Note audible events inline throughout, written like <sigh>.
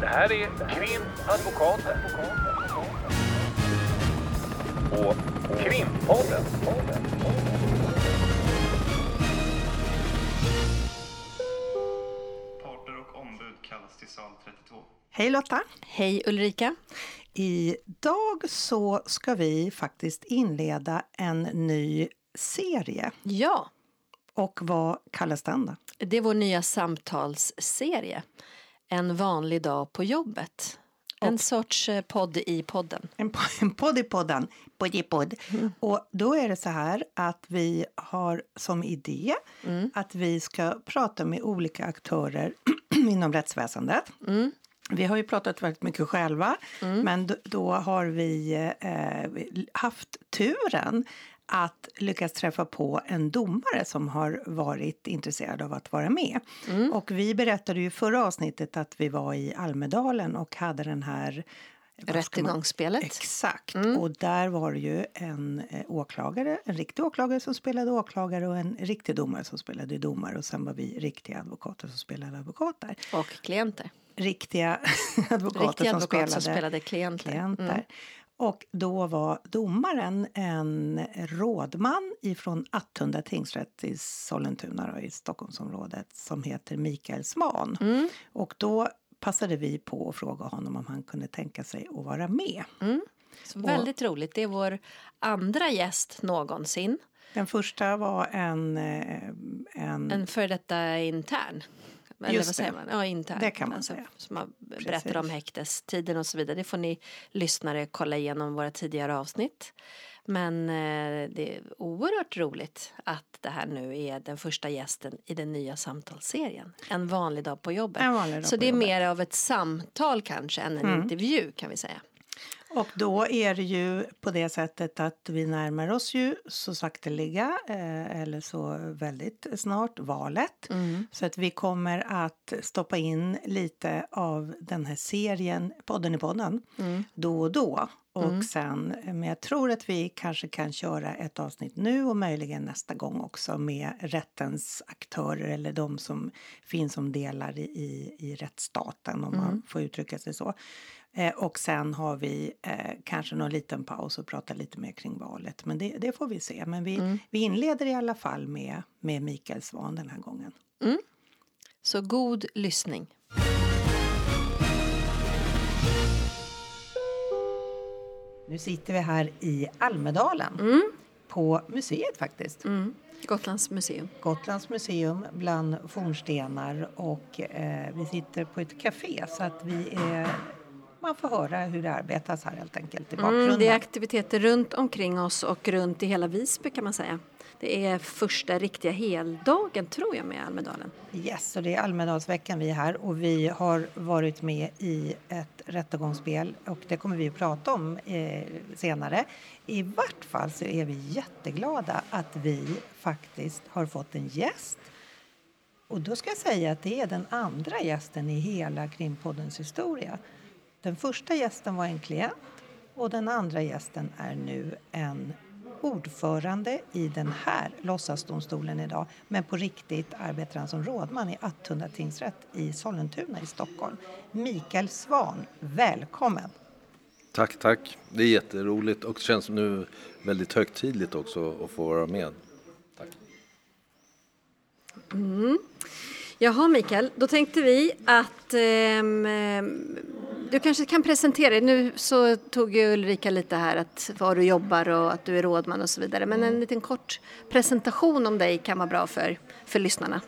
Det här är Krimadvokaten. Och Krimpodden. Parter och ombud kallas till sal 32. Hej Lotta! Hej Ulrika. Idag så ska vi faktiskt inleda en ny serie. Ja, Och vad kallas den då? det är vår nya samtalsserie. En vanlig dag på jobbet. En sorts eh, podd i podden. En, <laughs> en podd i podden. Podd i podd. Och då är det så här att vi har som idé att vi ska prata med olika aktörer <clears throat> inom rättsväsendet. Vi har ju pratat väldigt mycket själva, men då, då har vi eh, haft turen att lyckas träffa på en domare som har varit intresserad av att vara med. Och vi berättade ju förra avsnittet att vi var i Almedalen och hade den här Rättegångsspelet. Exakt. Och där var det ju en eh, åklagare, en riktig åklagare som spelade åklagare och en riktig domare som spelade domare. Och sen var vi riktiga advokater som spelade advokater. Och klienter. Riktiga <laughs> advokater Riktiga som, advokater spelade som spelade klienter. klienter. Mm. Och då var domaren en rådman ifrån Attunda tingsrätt i Sollentuna då, i Stockholmsområdet som heter Mikael Svan. Mm. Och då passade vi på att fråga honom om han kunde tänka sig att vara med. Så väldigt roligt. Det är vår andra gäst någonsin. Den första var en... eh, en En före detta intern. Eller Just vad säger det. man? Ja, intern. Det kan man alltså, säga. Som har berättar om häktestiden och så vidare. Det får ni lyssnare kolla igenom våra tidigare avsnitt. Men eh, det är oerhört roligt att det här nu är den första gästen i den nya samtalsserien. En vanlig dag på jobbet. En vanlig dag så på det är jobbet. mer av ett samtal kanske än en Mm. intervju kan vi säga. Och då är det ju på det sättet att vi närmar oss ju så sakteliga eh, eller så väldigt snart valet. Så att vi kommer att stoppa in lite av den här serien, podden i podden, då och då. Och sen, men jag tror att vi kanske kan köra ett avsnitt nu och möjligen nästa gång också med rättens aktörer eller de som finns som delar i, i, i rättsstaten om man får uttrycka sig så. Eh, och sen har vi eh, kanske någon liten paus och pratar lite mer kring valet. Men det, det får vi se. Men vi, vi inleder i alla fall med, med Mikael Svan den här gången. Så god lyssning. Nu sitter vi här i Almedalen. På museet faktiskt. Mm. Gotlands museum. Gotlands museum bland fornstenar och eh, vi sitter på ett café så att vi är, man får höra hur det arbetas här helt enkelt i bakgrunden. Mm, det är aktiviteter runt omkring oss och runt i hela Visby kan man säga. Det är första riktiga heldagen tror jag med Almedalen. Yes, och det är Almedalsveckan vi är här och vi har varit med i ett rättegångsspel och det kommer vi att prata om eh, senare. I vart fall så är vi jätteglada att vi faktiskt har fått en gäst. Och då ska jag säga att det är den andra gästen i hela Krimpoddens historia. Den första gästen var en klient och den andra gästen är nu en ordförande i den här låtsasdomstolen idag. Men på riktigt arbetar han som rådman i Attunda tingsrätt i Sollentuna i Stockholm. Mikael Svan, välkommen! Tack, tack. Det är jätteroligt och det känns nu väldigt högtidligt också att få vara med. Tack. Jaha Mikael, då tänkte vi att ehm, du kanske kan presentera dig. Nu så tog ju Ulrika lite här att var du jobbar och att du är rådman och så vidare. Men en liten kort presentation om dig kan vara bra för, för lyssnarna.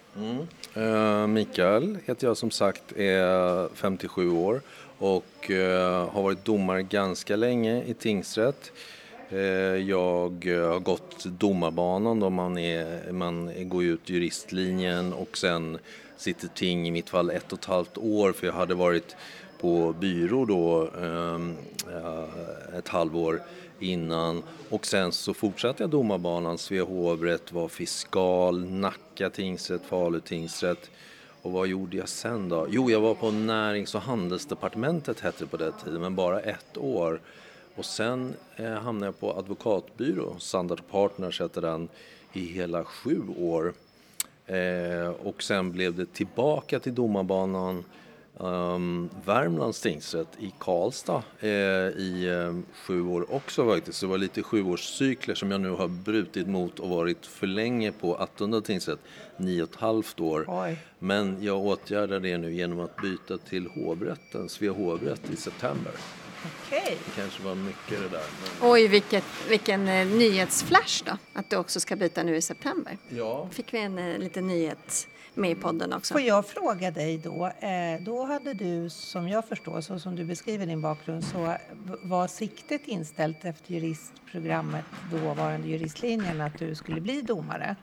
Eh, Mikael heter jag som sagt, är 57 år och eh, har varit domare ganska länge i tingsrätt. Eh, jag har gått domarbanan då man, är, man går ut juristlinjen och sen sitter ting i mitt fall ett och ett halvt år för jag hade varit på byrå då ehm, eh, ett halvår innan och sen så fortsatte jag domarbanan, Svea hovrätt, var fiskal, Nacka tingsrätt, Falu tingsrätt och vad gjorde jag sen då? Jo, jag var på Närings och handelsdepartementet hette det på den tiden, men bara ett år. Och sen eh, hamnade jag på advokatbyrå, Standard Partners hette den, i hela sju år. Eh, och sen blev det tillbaka till domarbanan um, Värmlands tingsrätt i Karlstad eh, i um, sju år också faktiskt. Så det var lite sjuårscykler som jag nu har brutit mot och varit för länge på Attunda tingsrätt, nio och ett halvt år. Oj. Men jag åtgärdar det nu genom att byta till hovrätten, Svea hovrätt i september. Okej. Det kanske var mycket det där. Men... Oj, vilket, vilken eh, nyhetsflash då, att du också ska byta nu i september. Ja. Fick vi en eh, liten nyhet med i podden också. Får jag fråga dig då, eh, då hade du som jag förstår, så som du beskriver din bakgrund, så var siktet inställt efter juristprogrammet, dåvarande juristlinjen, att du skulle bli domare?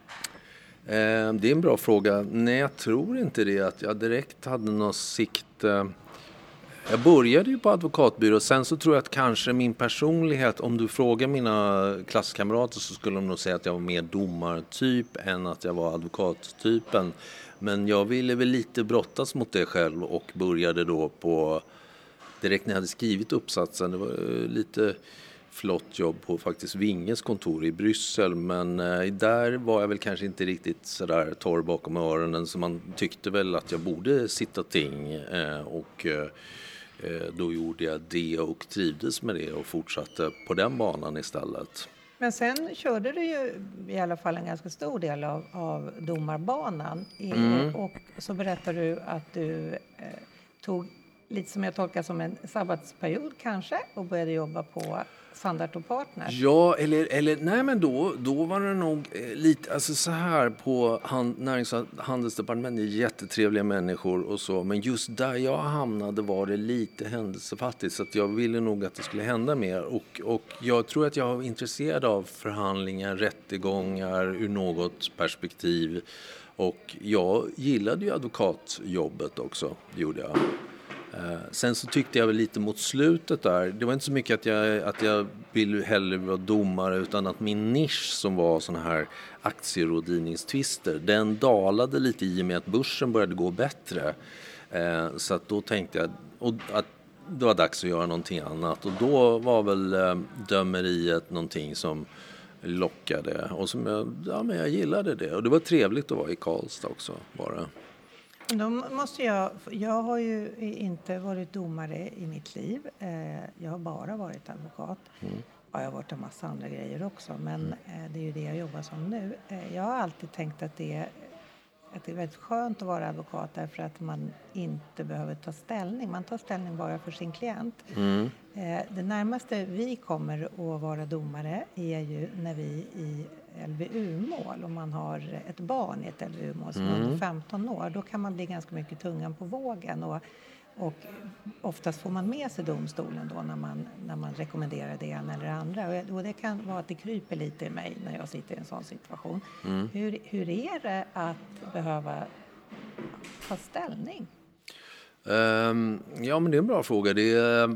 Eh, det är en bra fråga. Nej, jag tror inte det. Att jag direkt hade något sikte. Jag började ju på advokatbyrå. Sen så tror jag att kanske min personlighet, om du frågar mina klasskamrater så skulle de nog säga att jag var mer domartyp än att jag var advokattypen. Men jag ville väl lite brottas mot det själv och började då på direkt när jag hade skrivit uppsatsen. Det var eh, lite flott jobb på faktiskt Vinges kontor i Bryssel men eh, där var jag väl kanske inte riktigt sådär torr bakom öronen så man tyckte väl att jag borde sitta ting eh, och då gjorde jag det och trivdes med det och fortsatte på den banan istället. Men sen körde du ju i alla fall en ganska stor del av, av domarbanan. Mm. Och så berättar du att du eh, tog lite som jag tolkar som en sabbatsperiod kanske och började jobba på Sandart och Partner? Ja, eller, eller nej men då, då var det nog eh, lite, alltså så här på hand, Närings och handelsdepartementet, jättetrevliga människor och så, men just där jag hamnade var det lite händelsefattigt så att jag ville nog att det skulle hända mer och, och jag tror att jag var intresserad av förhandlingar, rättegångar ur något perspektiv och jag gillade ju advokatjobbet också, det gjorde jag. Eh, sen så tyckte jag väl lite mot slutet där, det var inte så mycket att jag, att jag ville hellre vara domare utan att min nisch som var sådana här aktierådgivningstvister, den dalade lite i och med att börsen började gå bättre. Eh, så att då tänkte jag och att det var dags att göra någonting annat och då var väl eh, dömeriet någonting som lockade och som jag, ja men jag gillade det och det var trevligt att vara i Karlstad också bara. Då måste jag, jag har ju inte varit domare i mitt liv. Eh, Jag har bara varit advokat. Ja, jag har varit en massa andra grejer också, men eh, det är ju det jag jobbar som nu. Eh, Jag har alltid tänkt att det, är, att det är väldigt skönt att vara advokat därför att man inte behöver ta ställning. Man tar ställning bara för sin klient. Eh, Det närmaste vi kommer att vara domare är ju när vi i LVU-mål, om man har ett barn i ett LVU-mål som är under 15 år, då kan man bli ganska mycket tungan på vågen. Och, och oftast får man med sig domstolen då när man, när man rekommenderar det ena eller det andra. Och, det kan vara att det kryper lite i mig när jag sitter i en sån situation. Hur, hur är det att behöva ta ställning? Ehm, ja, men det är en bra fråga. Det eh,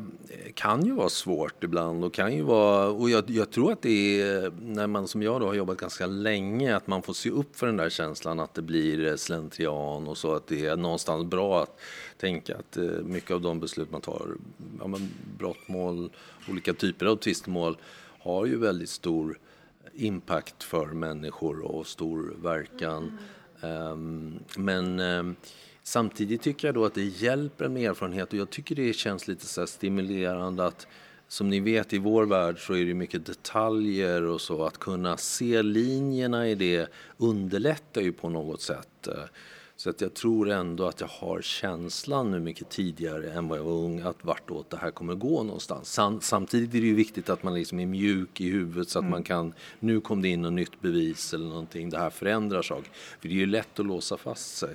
kan ju vara svårt ibland och kan ju vara, och jag, jag tror att det är när man som jag då har jobbat ganska länge att man får se upp för den där känslan att det blir eh, slentrian och så att det är någonstans bra att tänka att eh, mycket av de beslut man tar, ja, men brottmål, olika typer av tvistmål har ju väldigt stor impact för människor och stor verkan. Ehm, men ehm, samtidigt tycker jag då att det hjälper med erfarenhet och jag tycker det känns lite så stimulerande att som ni vet i vår värld så är det mycket detaljer och så. Att kunna se linjerna i det underlättar ju på något sätt. Så att jag tror ändå att jag har känslan nu mycket tidigare än vad jag var ung att vartåt det här kommer gå någonstans. Sam- Samtidigt är det ju viktigt att man liksom är mjuk i huvudet så att man kan, nu kom det in något nytt bevis eller någonting, det här förändrar saker. För det är ju lätt att låsa fast sig.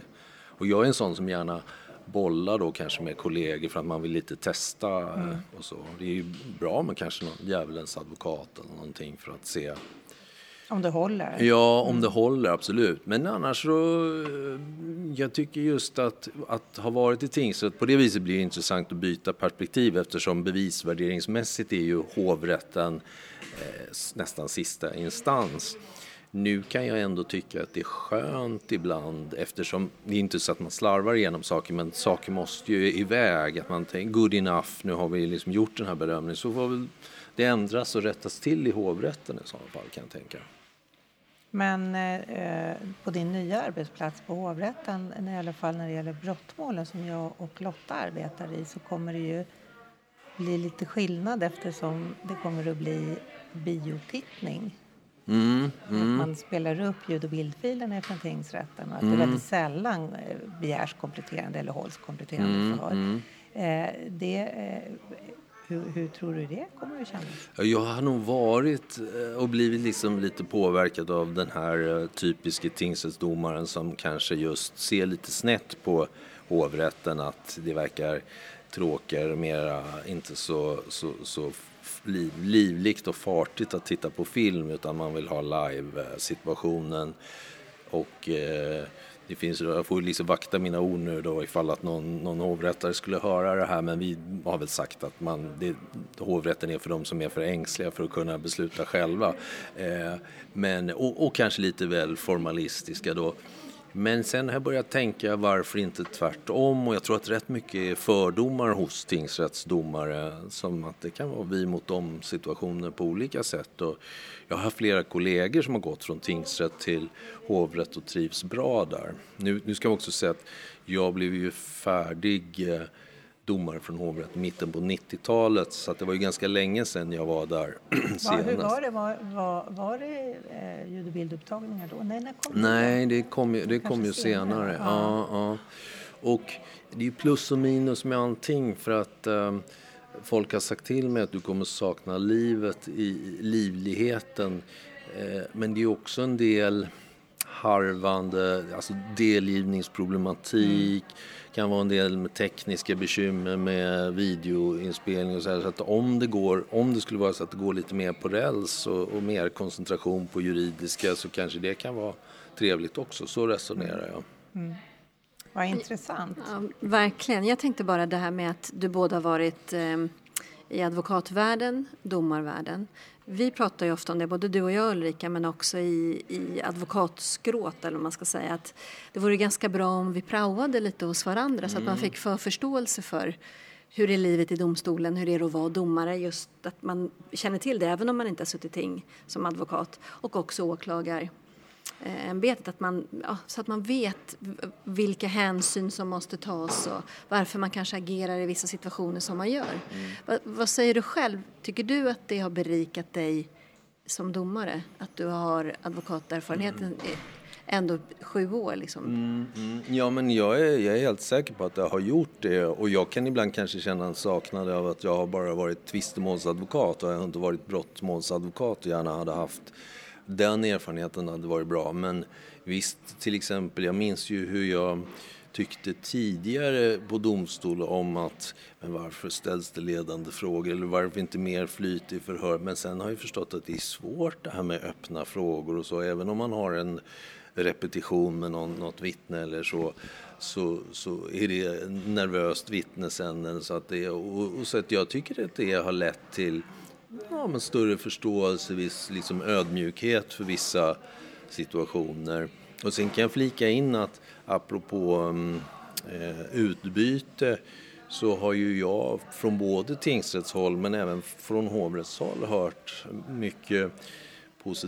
Och jag är en sån som gärna bollar då kanske med kollegor för att man vill lite testa eh, och så. Det är ju bra med kanske någon djävulens advokat eller någonting för att se Om det håller? Ja, om det håller, absolut. Men annars så... eh, Jag tycker just att, att ha varit i tingsrätt, på det viset blir det intressant att byta perspektiv eftersom bevisvärderingsmässigt är ju hovrätten eh, nästan sista instans. Nu kan jag ändå tycka att det är skönt ibland eftersom det är inte så att man slarvar igenom saker men saker måste ju iväg. Att man tänker good enough, nu har vi liksom gjort den här bedömningen. Så får väl det ändras och rättas till i hovrätten i sådana fall kan jag tänka. Men eh, på din nya arbetsplats på hovrätten, i alla fall när det gäller brottmålen som jag och Lotta arbetar i, så kommer det ju bli lite skillnad eftersom det kommer att bli biotittning. Mm, Att mm. man spelar upp ljud och bildfilerna från tingsrätten och att det Mm. väldigt sällan eh, begärs kompletterande eller hålls kompletterande Mm, förhör. mm. Eh, det, eh, hur, hur tror du det kommer att kännas? Ja, Jag har nog varit och blivit liksom lite påverkad av den här typiska tingsrättsdomaren som kanske just ser lite snett på hovrätten att det verkar tråkigare, mera inte så, så, så liv, livligt och fartigt att titta på film utan man vill ha live-situationen. Och eh, det finns, jag får liksom vakta mina ord nu då ifall att någon, någon hovrättare skulle höra det här men vi har väl sagt att man, det, hovrätten är för de som är för ängsliga för att kunna besluta själva. Eh, men, och, och kanske lite väl formalistiska då. Men sen har jag börjat tänka varför inte tvärtom och jag tror att rätt mycket är fördomar hos tingsrättsdomare som att det kan vara vi mot dem situationer på olika sätt. Och jag har flera kollegor som har gått från tingsrätt till hovrätt och trivs bra där. Nu, nu ska jag också säga att jag blev ju färdig eh, domare från hovrätt i mitten på 90-talet så det var ju ganska länge sedan jag var där <clears throat> senast. hur var det? Var, var, var det eh, ljud och bildupptagningar då? Nej, när kom det? Nej, det kom ju, det kom ju senare. senare. Ja. Ja, ja. Och det är ju plus och minus med allting för att eh, folk har sagt till mig att du kommer sakna livet i livligheten. Eh, men det är också en del harvande, alltså delgivningsproblematik, kan vara en del med tekniska bekymmer med videoinspelning och så här. Så att om det går, om det skulle vara så att det går lite mer på räls och, och mer koncentration på juridiska så kanske det kan vara trevligt också. Så resonerar jag. Vad intressant. Ja, verkligen. Jag tänkte bara det här med att du båda varit eh, i advokatvärlden, domarvärlden. Vi pratar ju ofta om det, både du och jag Ulrika, men också i, i advokatskrået eller man ska säga. Att det vore ganska bra om vi praoade lite hos varandra så att man fick för förståelse för hur är livet i domstolen, hur är det att vara domare, just att man känner till det även om man inte har suttit ting som advokat och också åklagar eh, ämbetet, att man, ja, så att man vet vilka hänsyn som måste tas och varför man kanske agerar i vissa situationer som man gör. Va, vad säger du själv? Tycker du att det har berikat dig som domare? Att du har advokaterfarenheten i ändå sju år liksom? Mm, ja, men jag är, jag är helt säker på att jag har gjort det och jag kan ibland kanske känna en saknad av att jag har bara varit tvistemålsadvokat och jag har inte varit brottmålsadvokat och gärna hade haft den erfarenheten hade varit bra. Men visst, till exempel, jag minns ju hur jag tyckte tidigare på domstol om att men varför ställs det ledande frågor eller varför inte mer flyt i förhör. Men sen har jag förstått att det är svårt det här med öppna frågor och så. Även om man har en repetition med någon, något vittne eller så, så, så är det nervöst vittne sen. Så att det, och, och så att jag tycker att det har lett till ja, men större förståelse, viss liksom ödmjukhet för vissa situationer. Och sen kan jag flika in att apropå um, eh, utbyte så har ju jag från både tingsrättshåll men även från hovrättshåll hört mycket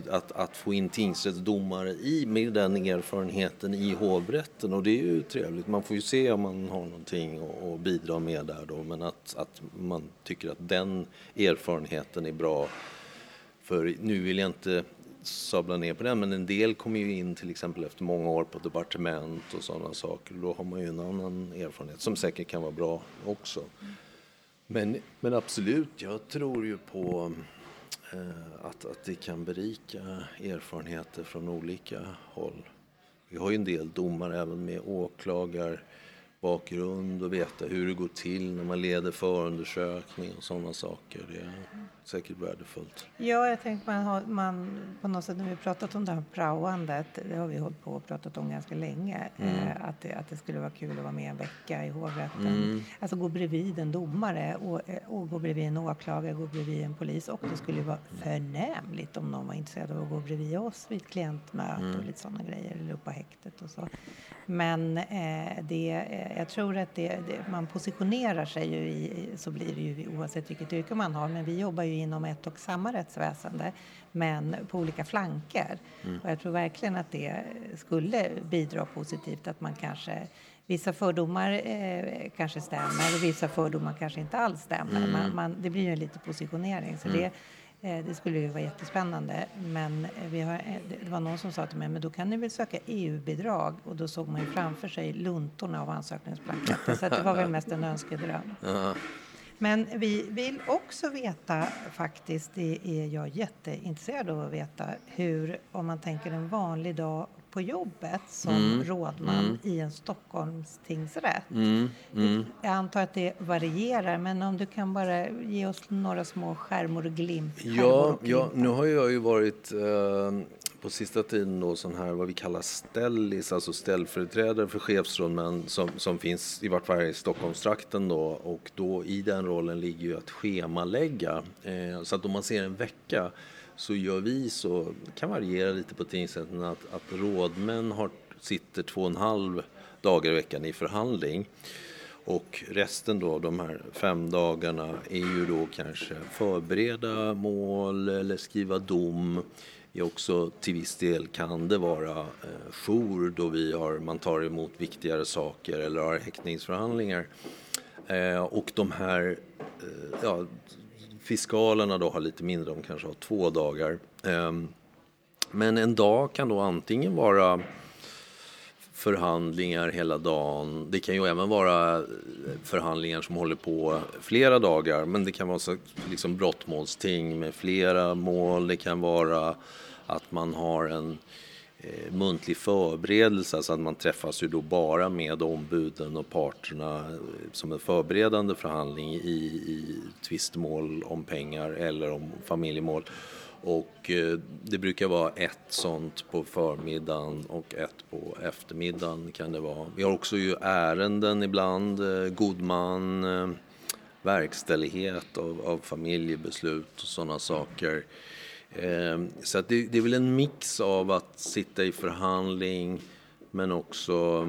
att, att få in tingsrättsdomare i med den erfarenheten i hovrätten och det är ju trevligt. Man får ju se om man har någonting att bidra med där då men att, att man tycker att den erfarenheten är bra. För nu vill jag inte sabla ner på den men en del kommer ju in till exempel efter många år på departement och sådana saker. Då har man ju en annan erfarenhet som säkert kan vara bra också. Men, men absolut, jag tror ju på Eh, att, att det kan berika erfarenheter från olika håll. Vi har ju en del domar även med åklagarbakgrund och veta hur det går till när man leder förundersökning och sådana saker. Det är säkert värdefullt. Ja, jag tänkte man har, man på något sätt när vi pratat om det här praoandet, det har vi hållit på och pratat om ganska länge, eh, att, det, att det skulle vara kul att vara med en vecka i hovrätten. Alltså gå bredvid en domare och, eh, och gå bredvid en åklagare, gå bredvid en polis och det skulle vara förnämligt om någon var intresserad av att gå bredvid oss vid ett klientmöte och lite sådana grejer eller upp på häktet och så. Men eh, det, Eh, jag tror att det, det, man positionerar sig ju i, så blir det ju oavsett vilket yrke man har, men vi jobbar ju inom ett och samma rättsväsende, men på olika flanker. Mm. Och jag tror verkligen att det skulle bidra positivt att man kanske Vissa fördomar eh, kanske stämmer och vissa fördomar kanske inte alls stämmer. Mm. Man, man, det blir ju en liten positionering. Så mm. det, det skulle ju vara jättespännande. Men vi har, eh, det var någon som sa till mig, men då kan ni väl söka EU-bidrag? Och då såg man ju framför sig luntorna av ansökningsblanketter. Så det var väl mest en önskedröm. <laughs> Men vi vill också veta faktiskt, det är jag jätteintresserad av att veta, hur, om man tänker en vanlig dag på jobbet som mm. rådman mm. i en Stockholms tingsrätt. Mm. mm. Jag antar att det varierar, men om du kan bara ge oss några små skärmor och glimt. Ja, ja nu har jag ju varit eh, på sista tiden då sån här vad vi kallar ställis, alltså ställföreträdare för chefsrådmän som, som finns i vart fall i Stockholmstrakten då och då i den rollen ligger ju att schemalägga. Eh, så att om man ser en vecka så gör vi så, det kan variera lite på tingsrätten, att, att rådmän har, sitter två och en halv dagar i veckan i förhandling. Och resten då av de här fem dagarna är ju då kanske förbereda mål eller skriva dom. Är också till viss del kan det vara eh, jour då vi har, man tar emot viktigare saker eller har häktningsförhandlingar. Eh, och de här eh, ja, Fiskalerna då har lite mindre, de kanske har två dagar. Ehm, men en dag kan då antingen vara förhandlingar hela dagen. Det kan ju även vara eh, förhandlingar som håller på flera dagar. Men det kan vara så, liksom brottmålsting med flera mål. Det kan vara att man har en eh, Eh, muntlig förberedelse, alltså att man träffas ju då bara med ombuden och parterna eh, som en förberedande förhandling i, i tvistmål om pengar eller om familjemål. Och eh, det brukar vara ett sånt på förmiddagen och ett på eftermiddagen kan det vara. Vi har också ju ärenden ibland, god man, verkställighet av, av familjebeslut och sådana saker. Eh, så att det, det, är väl en mix av att sitta i förhandling men också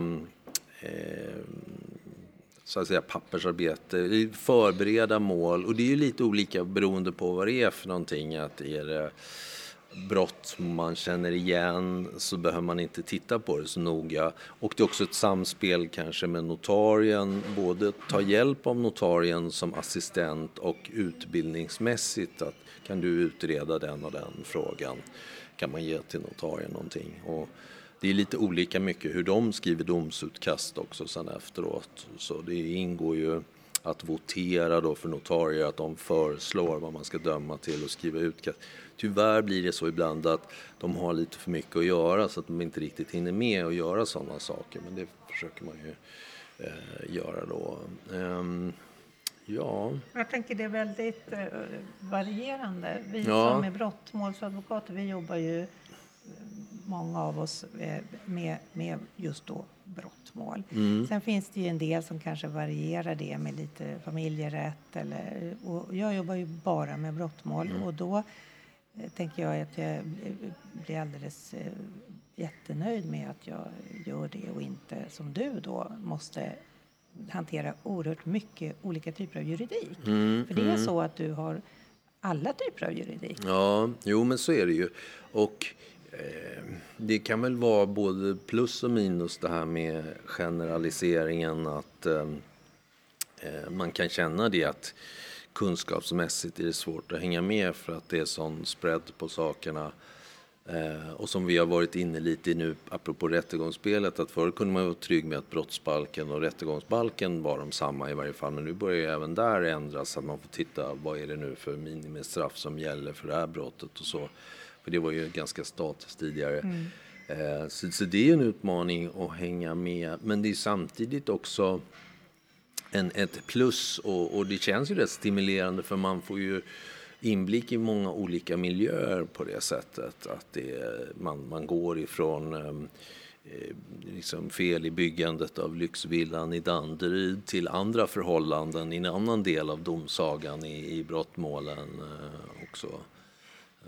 eh, så att säga pappersarbete, förbereda mål och det är ju lite olika beroende på vad det är för någonting. Att är det brott man känner igen så behöver man inte titta på det så noga. Och det är också ett samspel kanske med notarien, både ta hjälp av notarien som assistent och utbildningsmässigt att kan du utreda den och den frågan? Kan man ge till notarien någonting? Och det är lite olika mycket hur de skriver domsutkast också sen efteråt. Så det ingår ju att votera då för notarier att de föreslår vad man ska döma till och skriva utkast. Tyvärr blir det så ibland att de har lite för mycket att göra så att de inte riktigt hinner med att göra sådana saker. Men det försöker man ju eh, göra då. Um, Ja. Jag tänker det är väldigt eh, varierande. Vi ja. som är brottmålsadvokater, vi jobbar ju eh, många av oss eh, med, med just då brottmål. Mm. Sen finns det ju en del som kanske varierar det med lite familjerätt. Eller, och jag jobbar ju bara med brottmål mm. och då tänker jag att jag blir alldeles jättenöjd med att jag gör det och inte som du då måste hantera oerhört mycket olika typer av juridik. Mm, För det är mm. så att du har alla typer av juridik. Ja, jo men så är det ju. Och eh, det kan väl vara både plus och minus det här med generaliseringen att eh, eh man kan känna det att kunskapsmässigt är det svårt att hänga med för att det är sån spread på sakerna. Eh, och som vi har varit inne lite i nu, apropå rättegångsspelet, att förr kunde man vara trygg med att brottsbalken och rättegångsbalken var de samma i varje fall. Men nu börjar ju även där ändras, så att man får titta vad är det nu för minimistraff som gäller för det här brottet och så. För det var ju ganska statiskt tidigare. Mm. Eh, så, så, det är en utmaning att hänga med. Men det är samtidigt också en, ett plus och, och det känns ju rätt stimulerande för man får ju inblick i många olika miljöer på det sättet. Att det, man, man går ifrån ehm, eh, liksom fel i byggandet av lyxvillan i Danderyd till andra förhållanden i en annan del av domsagan i, i brottmålen eh, också.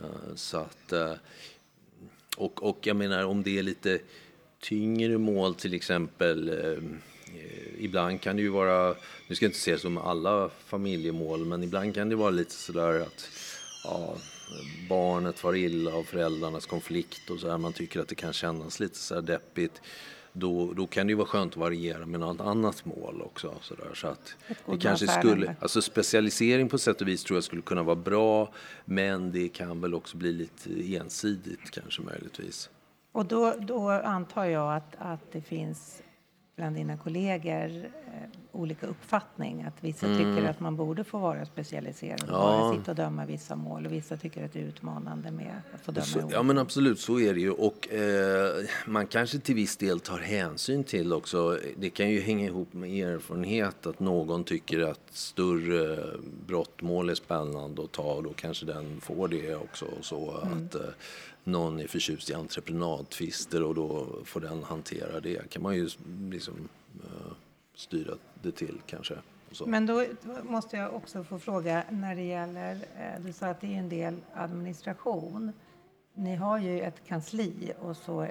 Eh, så att, eh, och, och jag menar om det är lite tyngre mål till exempel ehm, ibland kan det ju vara, nu ska jag inte säga som alla familjemål, men ibland kan det vara lite sådär att ja, barnet far illa av föräldrarnas konflikt och så här, man tycker att det kan kännas lite så här deppigt. Då, då kan det ju vara skönt att variera med något annat mål också. Så, där, så att det kanske skulle, alltså specialisering på sätt och vis tror jag skulle kunna vara bra, men det kan väl också bli lite ensidigt kanske möjligtvis. Och då, då antar jag att, att det finns bland dina kollegor eh, olika uppfattning. Att vissa mm. tycker att man borde få vara specialiserad och ja. bara sitta och döma vissa mål och vissa tycker att det är utmanande med att få döma så, Ja men absolut, så är det ju. Och eh, man kanske till viss del tar hänsyn till också, det kan ju hänga ihop med erfarenhet att någon tycker att större brottmål är spännande att ta och då kanske den får det också. Så mm. att, eh, någon är förtjust i entreprenadtvister och då får den hantera det. kan man ju liksom uh, styra det till kanske. Men då måste jag också få fråga när det gäller, eh, du sa att det är en del administration. Ni har ju ett kansli och så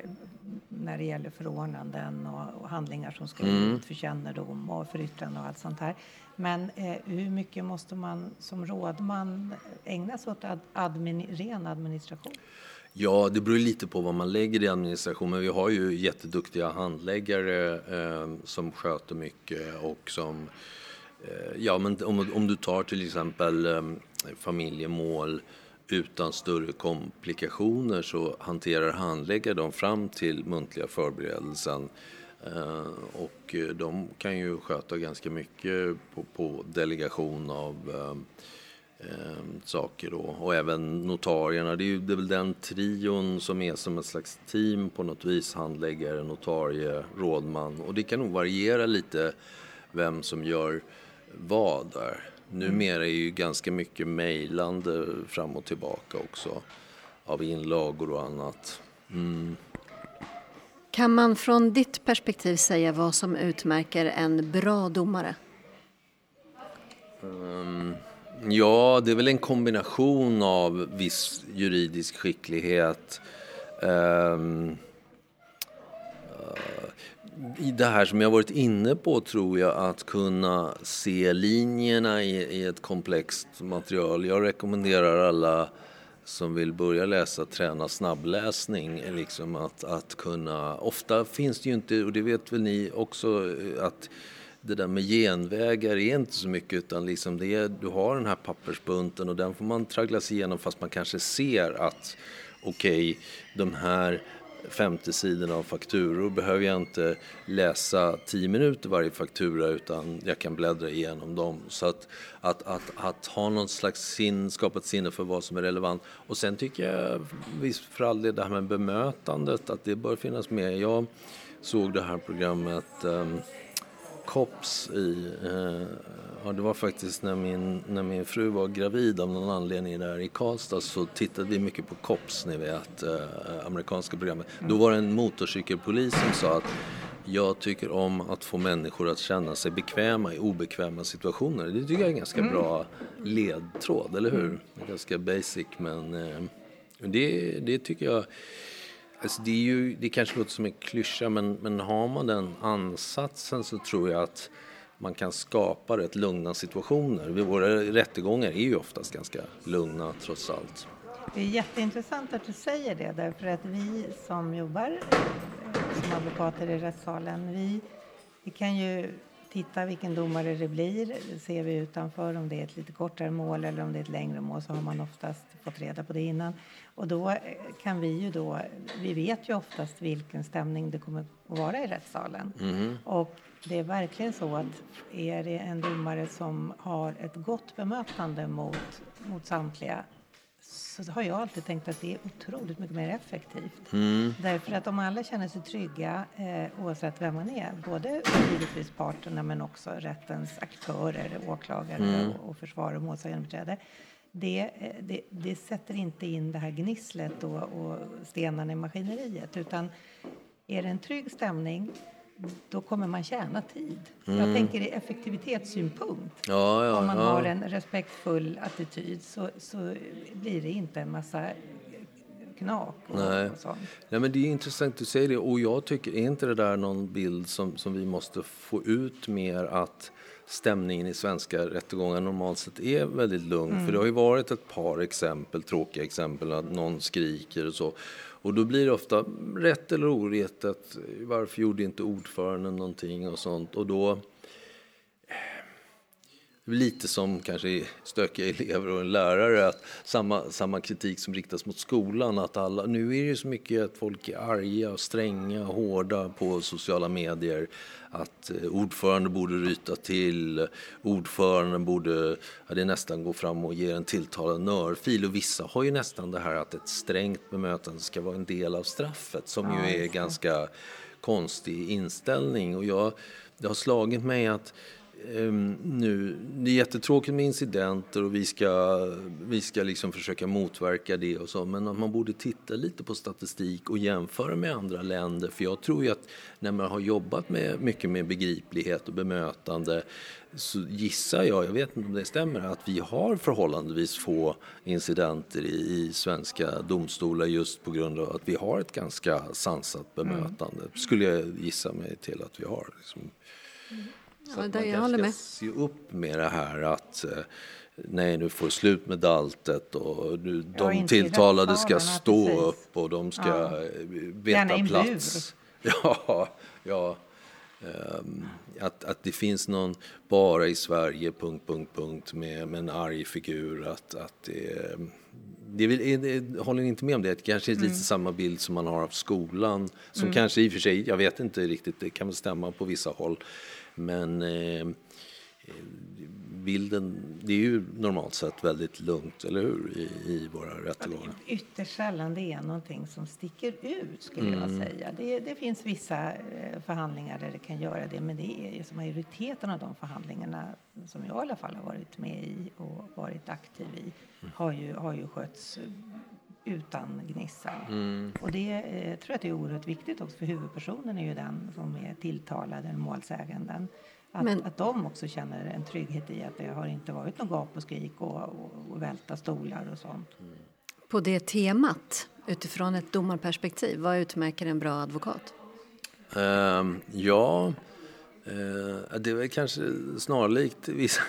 när det gäller förordnanden och, och handlingar som ska mm. ut för kännedom och för yttrande och allt sånt här. Men eh, hur mycket måste man som rådman ägna sig åt admin, ren administration? Ja, det beror lite på vad man lägger i administration. Men vi har ju jätteduktiga handläggare eh, som sköter mycket och som... Eh, ja, men om, om du tar till exempel eh, familjemål utan större komplikationer så hanterar handläggare dem fram till muntliga förberedelsen. Eh, och de kan ju sköta ganska mycket på, på delegation av eh, eh, saker då. Och även notarierna. Det är, ju, det är väl den trion som är som ett slags team på något vis. Handläggare, notarie, rådman. Och det kan nog variera lite vem som gör vad där. Numera är ju ganska mycket mejlande fram och tillbaka också. Av inlagor och annat. Mm. Kan man från ditt perspektiv säga vad som utmärker en bra domare? Um, Ja, det är väl en kombination av viss juridisk skicklighet. Um, uh, I det här som jag varit inne på tror jag att kunna se linjerna i, i ett komplext material. Jag rekommenderar alla som vill börja läsa träna snabbläsning. Liksom att, att kunna, ofta finns det ju inte, och det vet väl ni också, eh, att det där med genvägar är inte så mycket utan liksom det är, du har den här pappersbunten och den får man traggla sig igenom fast man kanske ser att okej, okay, de här 50 sidorna av fakturor behöver jag inte läsa 10 minuter varje faktura utan jag kan bläddra igenom dem. Så att, att, att, att ha någon slags sin, skapa ett sinne för vad som är relevant. Och sen tycker jag visst för all del det här med bemötandet att det bör finnas med. Jag såg det här programmet um, COPS i, eh, ja det var faktiskt när min, när min fru var gravid av någon anledning där i Karlstad så tittade vi mycket på COPS, ni vet, eh, amerikanska programmet. Mm. Då var det en motorcykelpolis som sa att jag tycker om att få människor att känna sig bekväma i obekväma situationer. Det tycker jag är en ganska mm. bra ledtråd, eller hur? Mm. Ganska basic men eh, det, det tycker jag Alltså det, är ju, det kanske låter som en klyscha men, men har man den ansatsen så tror jag att man kan skapa rätt lugna situationer. Våra rättegångar är ju oftast ganska lugna trots allt. Det är jätteintressant att du säger det därför att vi som jobbar eh, som advokater i rättssalen, vi, vi kan ju titta vilken domare det blir. Ser vi utanför om det är ett lite kortare mål eller om det är ett längre mål så har man oftast fått reda på det innan. Och då eh, kan vi ju då, vi vet ju oftast vilken stämning det kommer att vara i rättssalen. Mm. Och det är verkligen så att är det en domare som har ett gott bemötande mot, mot samtliga så har jag alltid tänkt att det är otroligt mycket mer effektivt. Mm. Därför att om alla känner sig trygga eh, oavsett vem man är, både givetvis parterna men också rättens aktörer, åklagare mm. och, och försvar och målsägandebiträde, det, eh, det, det, sätter inte in det här gnisslet och, och stenarna i maskineriet utan är det en trygg stämning då kommer man tjäna tid. Mm. Jag tänker i effektivitetssynpunkt. Ja, ja, Om man ja. har en respektfull attityd så, så blir det inte en massa knak och, Nej. och sånt. Nej, men det är intressant du säger det och jag tycker, är inte det där någon bild som, som vi måste få ut mer att stämningen i svenska rättegångar normalt sett är väldigt lugn. För det har ju varit ett par exempel, tråkiga exempel, att någon skriker och så. Och då blir det ofta rätt eller orätt att varför gjorde inte ordföranden någonting och sånt. Och då lite som kanske stökiga elever och en lärare, att samma, samma kritik som riktas mot skolan, att alla, nu är det ju så mycket att folk är arga, stränga, hårda på sociala medier, att eh, ordföranden borde ryta till, ordföranden borde, ja, det nästan gå fram och ge en tilltalad örfil. Och vissa har ju nästan det här att ett strängt bemötande ska vara en del av straffet som ju är ganska konstig inställning. Och jag, det har slagit mig att Ehm, nu, det är jättetråkigt med incidenter och vi ska, vi ska liksom försöka motverka det och så, men att man borde titta lite på statistik och jämföra med andra länder. För jag tror ju att när man har jobbat med, mycket med begriplighet och bemötande så gissar jag, jag vet inte om det stämmer, att vi har förhållandevis få incidenter i, i svenska domstolar just på grund av att vi har ett ganska sansat bemötande. Skulle jag gissa mig till att vi har. Liksom. Så Ja, att man kanske ska med. se upp med det här att eh, nej, nu får det slut med daltet och nu, de tilltalade ska stå precis. upp och de ska Ja. eh, veta plats. <laughs> Ja, ja. Ehm, att, att det finns någon bara i Sverige, punkt, punkt, punkt, med, med en arg figur. Att, att det, det, jag håller inte med om det. Kanske Mm. lite samma bild som man har av skolan. Som kanske i och för sig, jag vet inte riktigt, det kan väl stämma på vissa håll. Men eh, bilden, det är ju normalt sett väldigt lugnt, eller hur, i, i våra rättegångar. Ytterst sällan det är någonting som sticker ut skulle jag Mm. säga. Det, det finns vissa eh, förhandlingar där det kan göra det men det är ju som majoriteten av de förhandlingarna som jag i alla fall har varit med i och varit aktiv i har ju, har ju skötts eh, utan gnissel. Och det eh, tror jag att det är oerhört viktigt också för huvudpersonen är ju den som är tilltalad, eller målsäganden. Att, Men- att de också känner en trygghet i att det har inte varit något gap och skrik och, och, och välta stolar och sånt. På det temat, utifrån ett domarperspektiv, vad utmärker en bra advokat? Ehm, ja, eh, det är väl kanske snarlikt viss,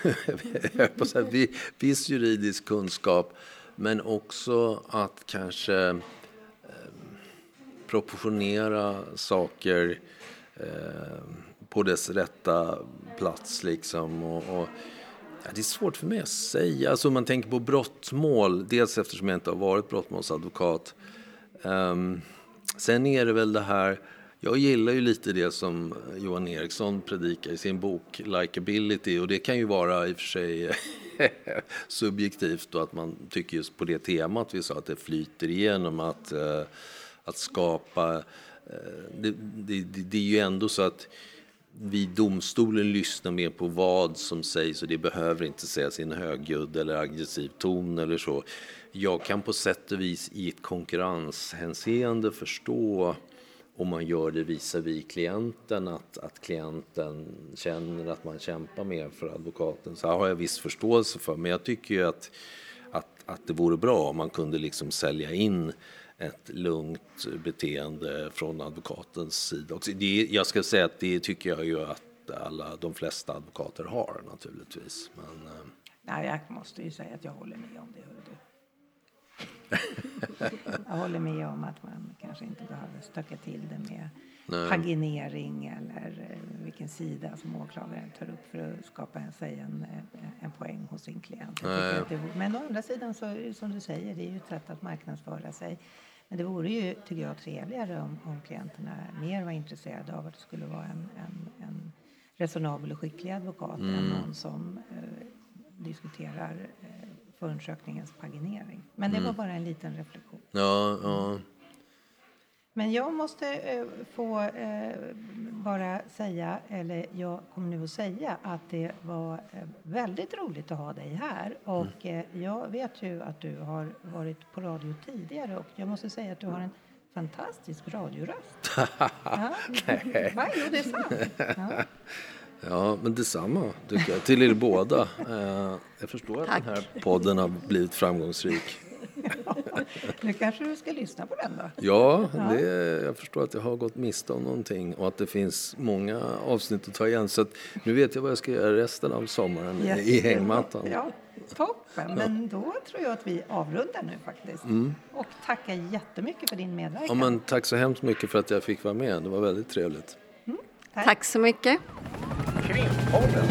<laughs> vi- viss juridisk kunskap men också att kanske eh, proportionera saker eh, på dess rätta plats liksom. Och, och, ja, det är svårt för mig att säga. Alltså om man tänker på brottmål, dels eftersom jag inte har varit brottmålsadvokat. Um, sen är det väl det här, jag gillar ju lite det som Johan Eriksson predikar i sin bok Likeability och det kan ju vara i och för sig <laughs> subjektivt och att man tycker just på det temat vi sa att det flyter igenom att, eh, att skapa eh, det, det, det, det är ju ändå så att vi domstolen lyssnar mer på vad som sägs och det behöver inte sägas i en högljudd eller aggressiv ton eller så. Jag kan på sätt och vis i ett konkurrenshänseende förstå om man gör det visavi klienten, att, att klienten känner att man kämpar mer för advokaten. Så här har jag viss förståelse för, men jag tycker ju att, att, att det vore bra om man kunde liksom sälja in ett lugnt beteende från advokatens sida. också. Det, jag ska säga att det tycker jag ju att alla, de flesta advokater har naturligtvis. Men, eh, Nej, jag måste ju säga att jag håller med om det. Hör du. <laughs> jag håller med om att man kanske inte behöver stöka till det med Nej. paginering eller eh, vilken sida som åklagaren tar upp för att skapa sig en, eh, en poäng hos sin klient. Det, men å andra sidan, så, som du säger, det är ju ett sätt att marknadsföra sig. Men det vore ju, tycker jag, trevligare om, om klienterna mer var intresserade av att det skulle vara en, en, en resonabel och skicklig advokat än någon som eh, diskuterar eh, förundersökningens paginering. Men det var bara en liten reflektion. ja, ja. Men jag måste eh, få eh, bara säga, eller jag kommer nu att säga att det var eh, väldigt roligt att ha dig här. Och eh, jag vet ju att du har varit på radio tidigare och jag måste säga att du har en fantastisk radioröst. <laughs> ja. <laughs> Va? Jo, det är sant. Ja. <laughs> Ja, men detsamma tycker jag. Till er båda. Jag förstår att Tack. den här podden har blivit framgångsrik. Nu kanske du ska lyssna på den då? Ja, det, jag förstår att jag har gått miste om någonting och att det finns många avsnitt att ta igen. Så att nu vet jag vad jag ska göra resten av sommaren i Jättebra. hängmattan. Ja, toppen. Men då tror jag att vi avrundar nu faktiskt. Och tackar jättemycket för din medverkan. Ja, men tack så hemskt mycket för att jag fick vara med. Det var väldigt trevligt. Tack så mycket. Krimpodden.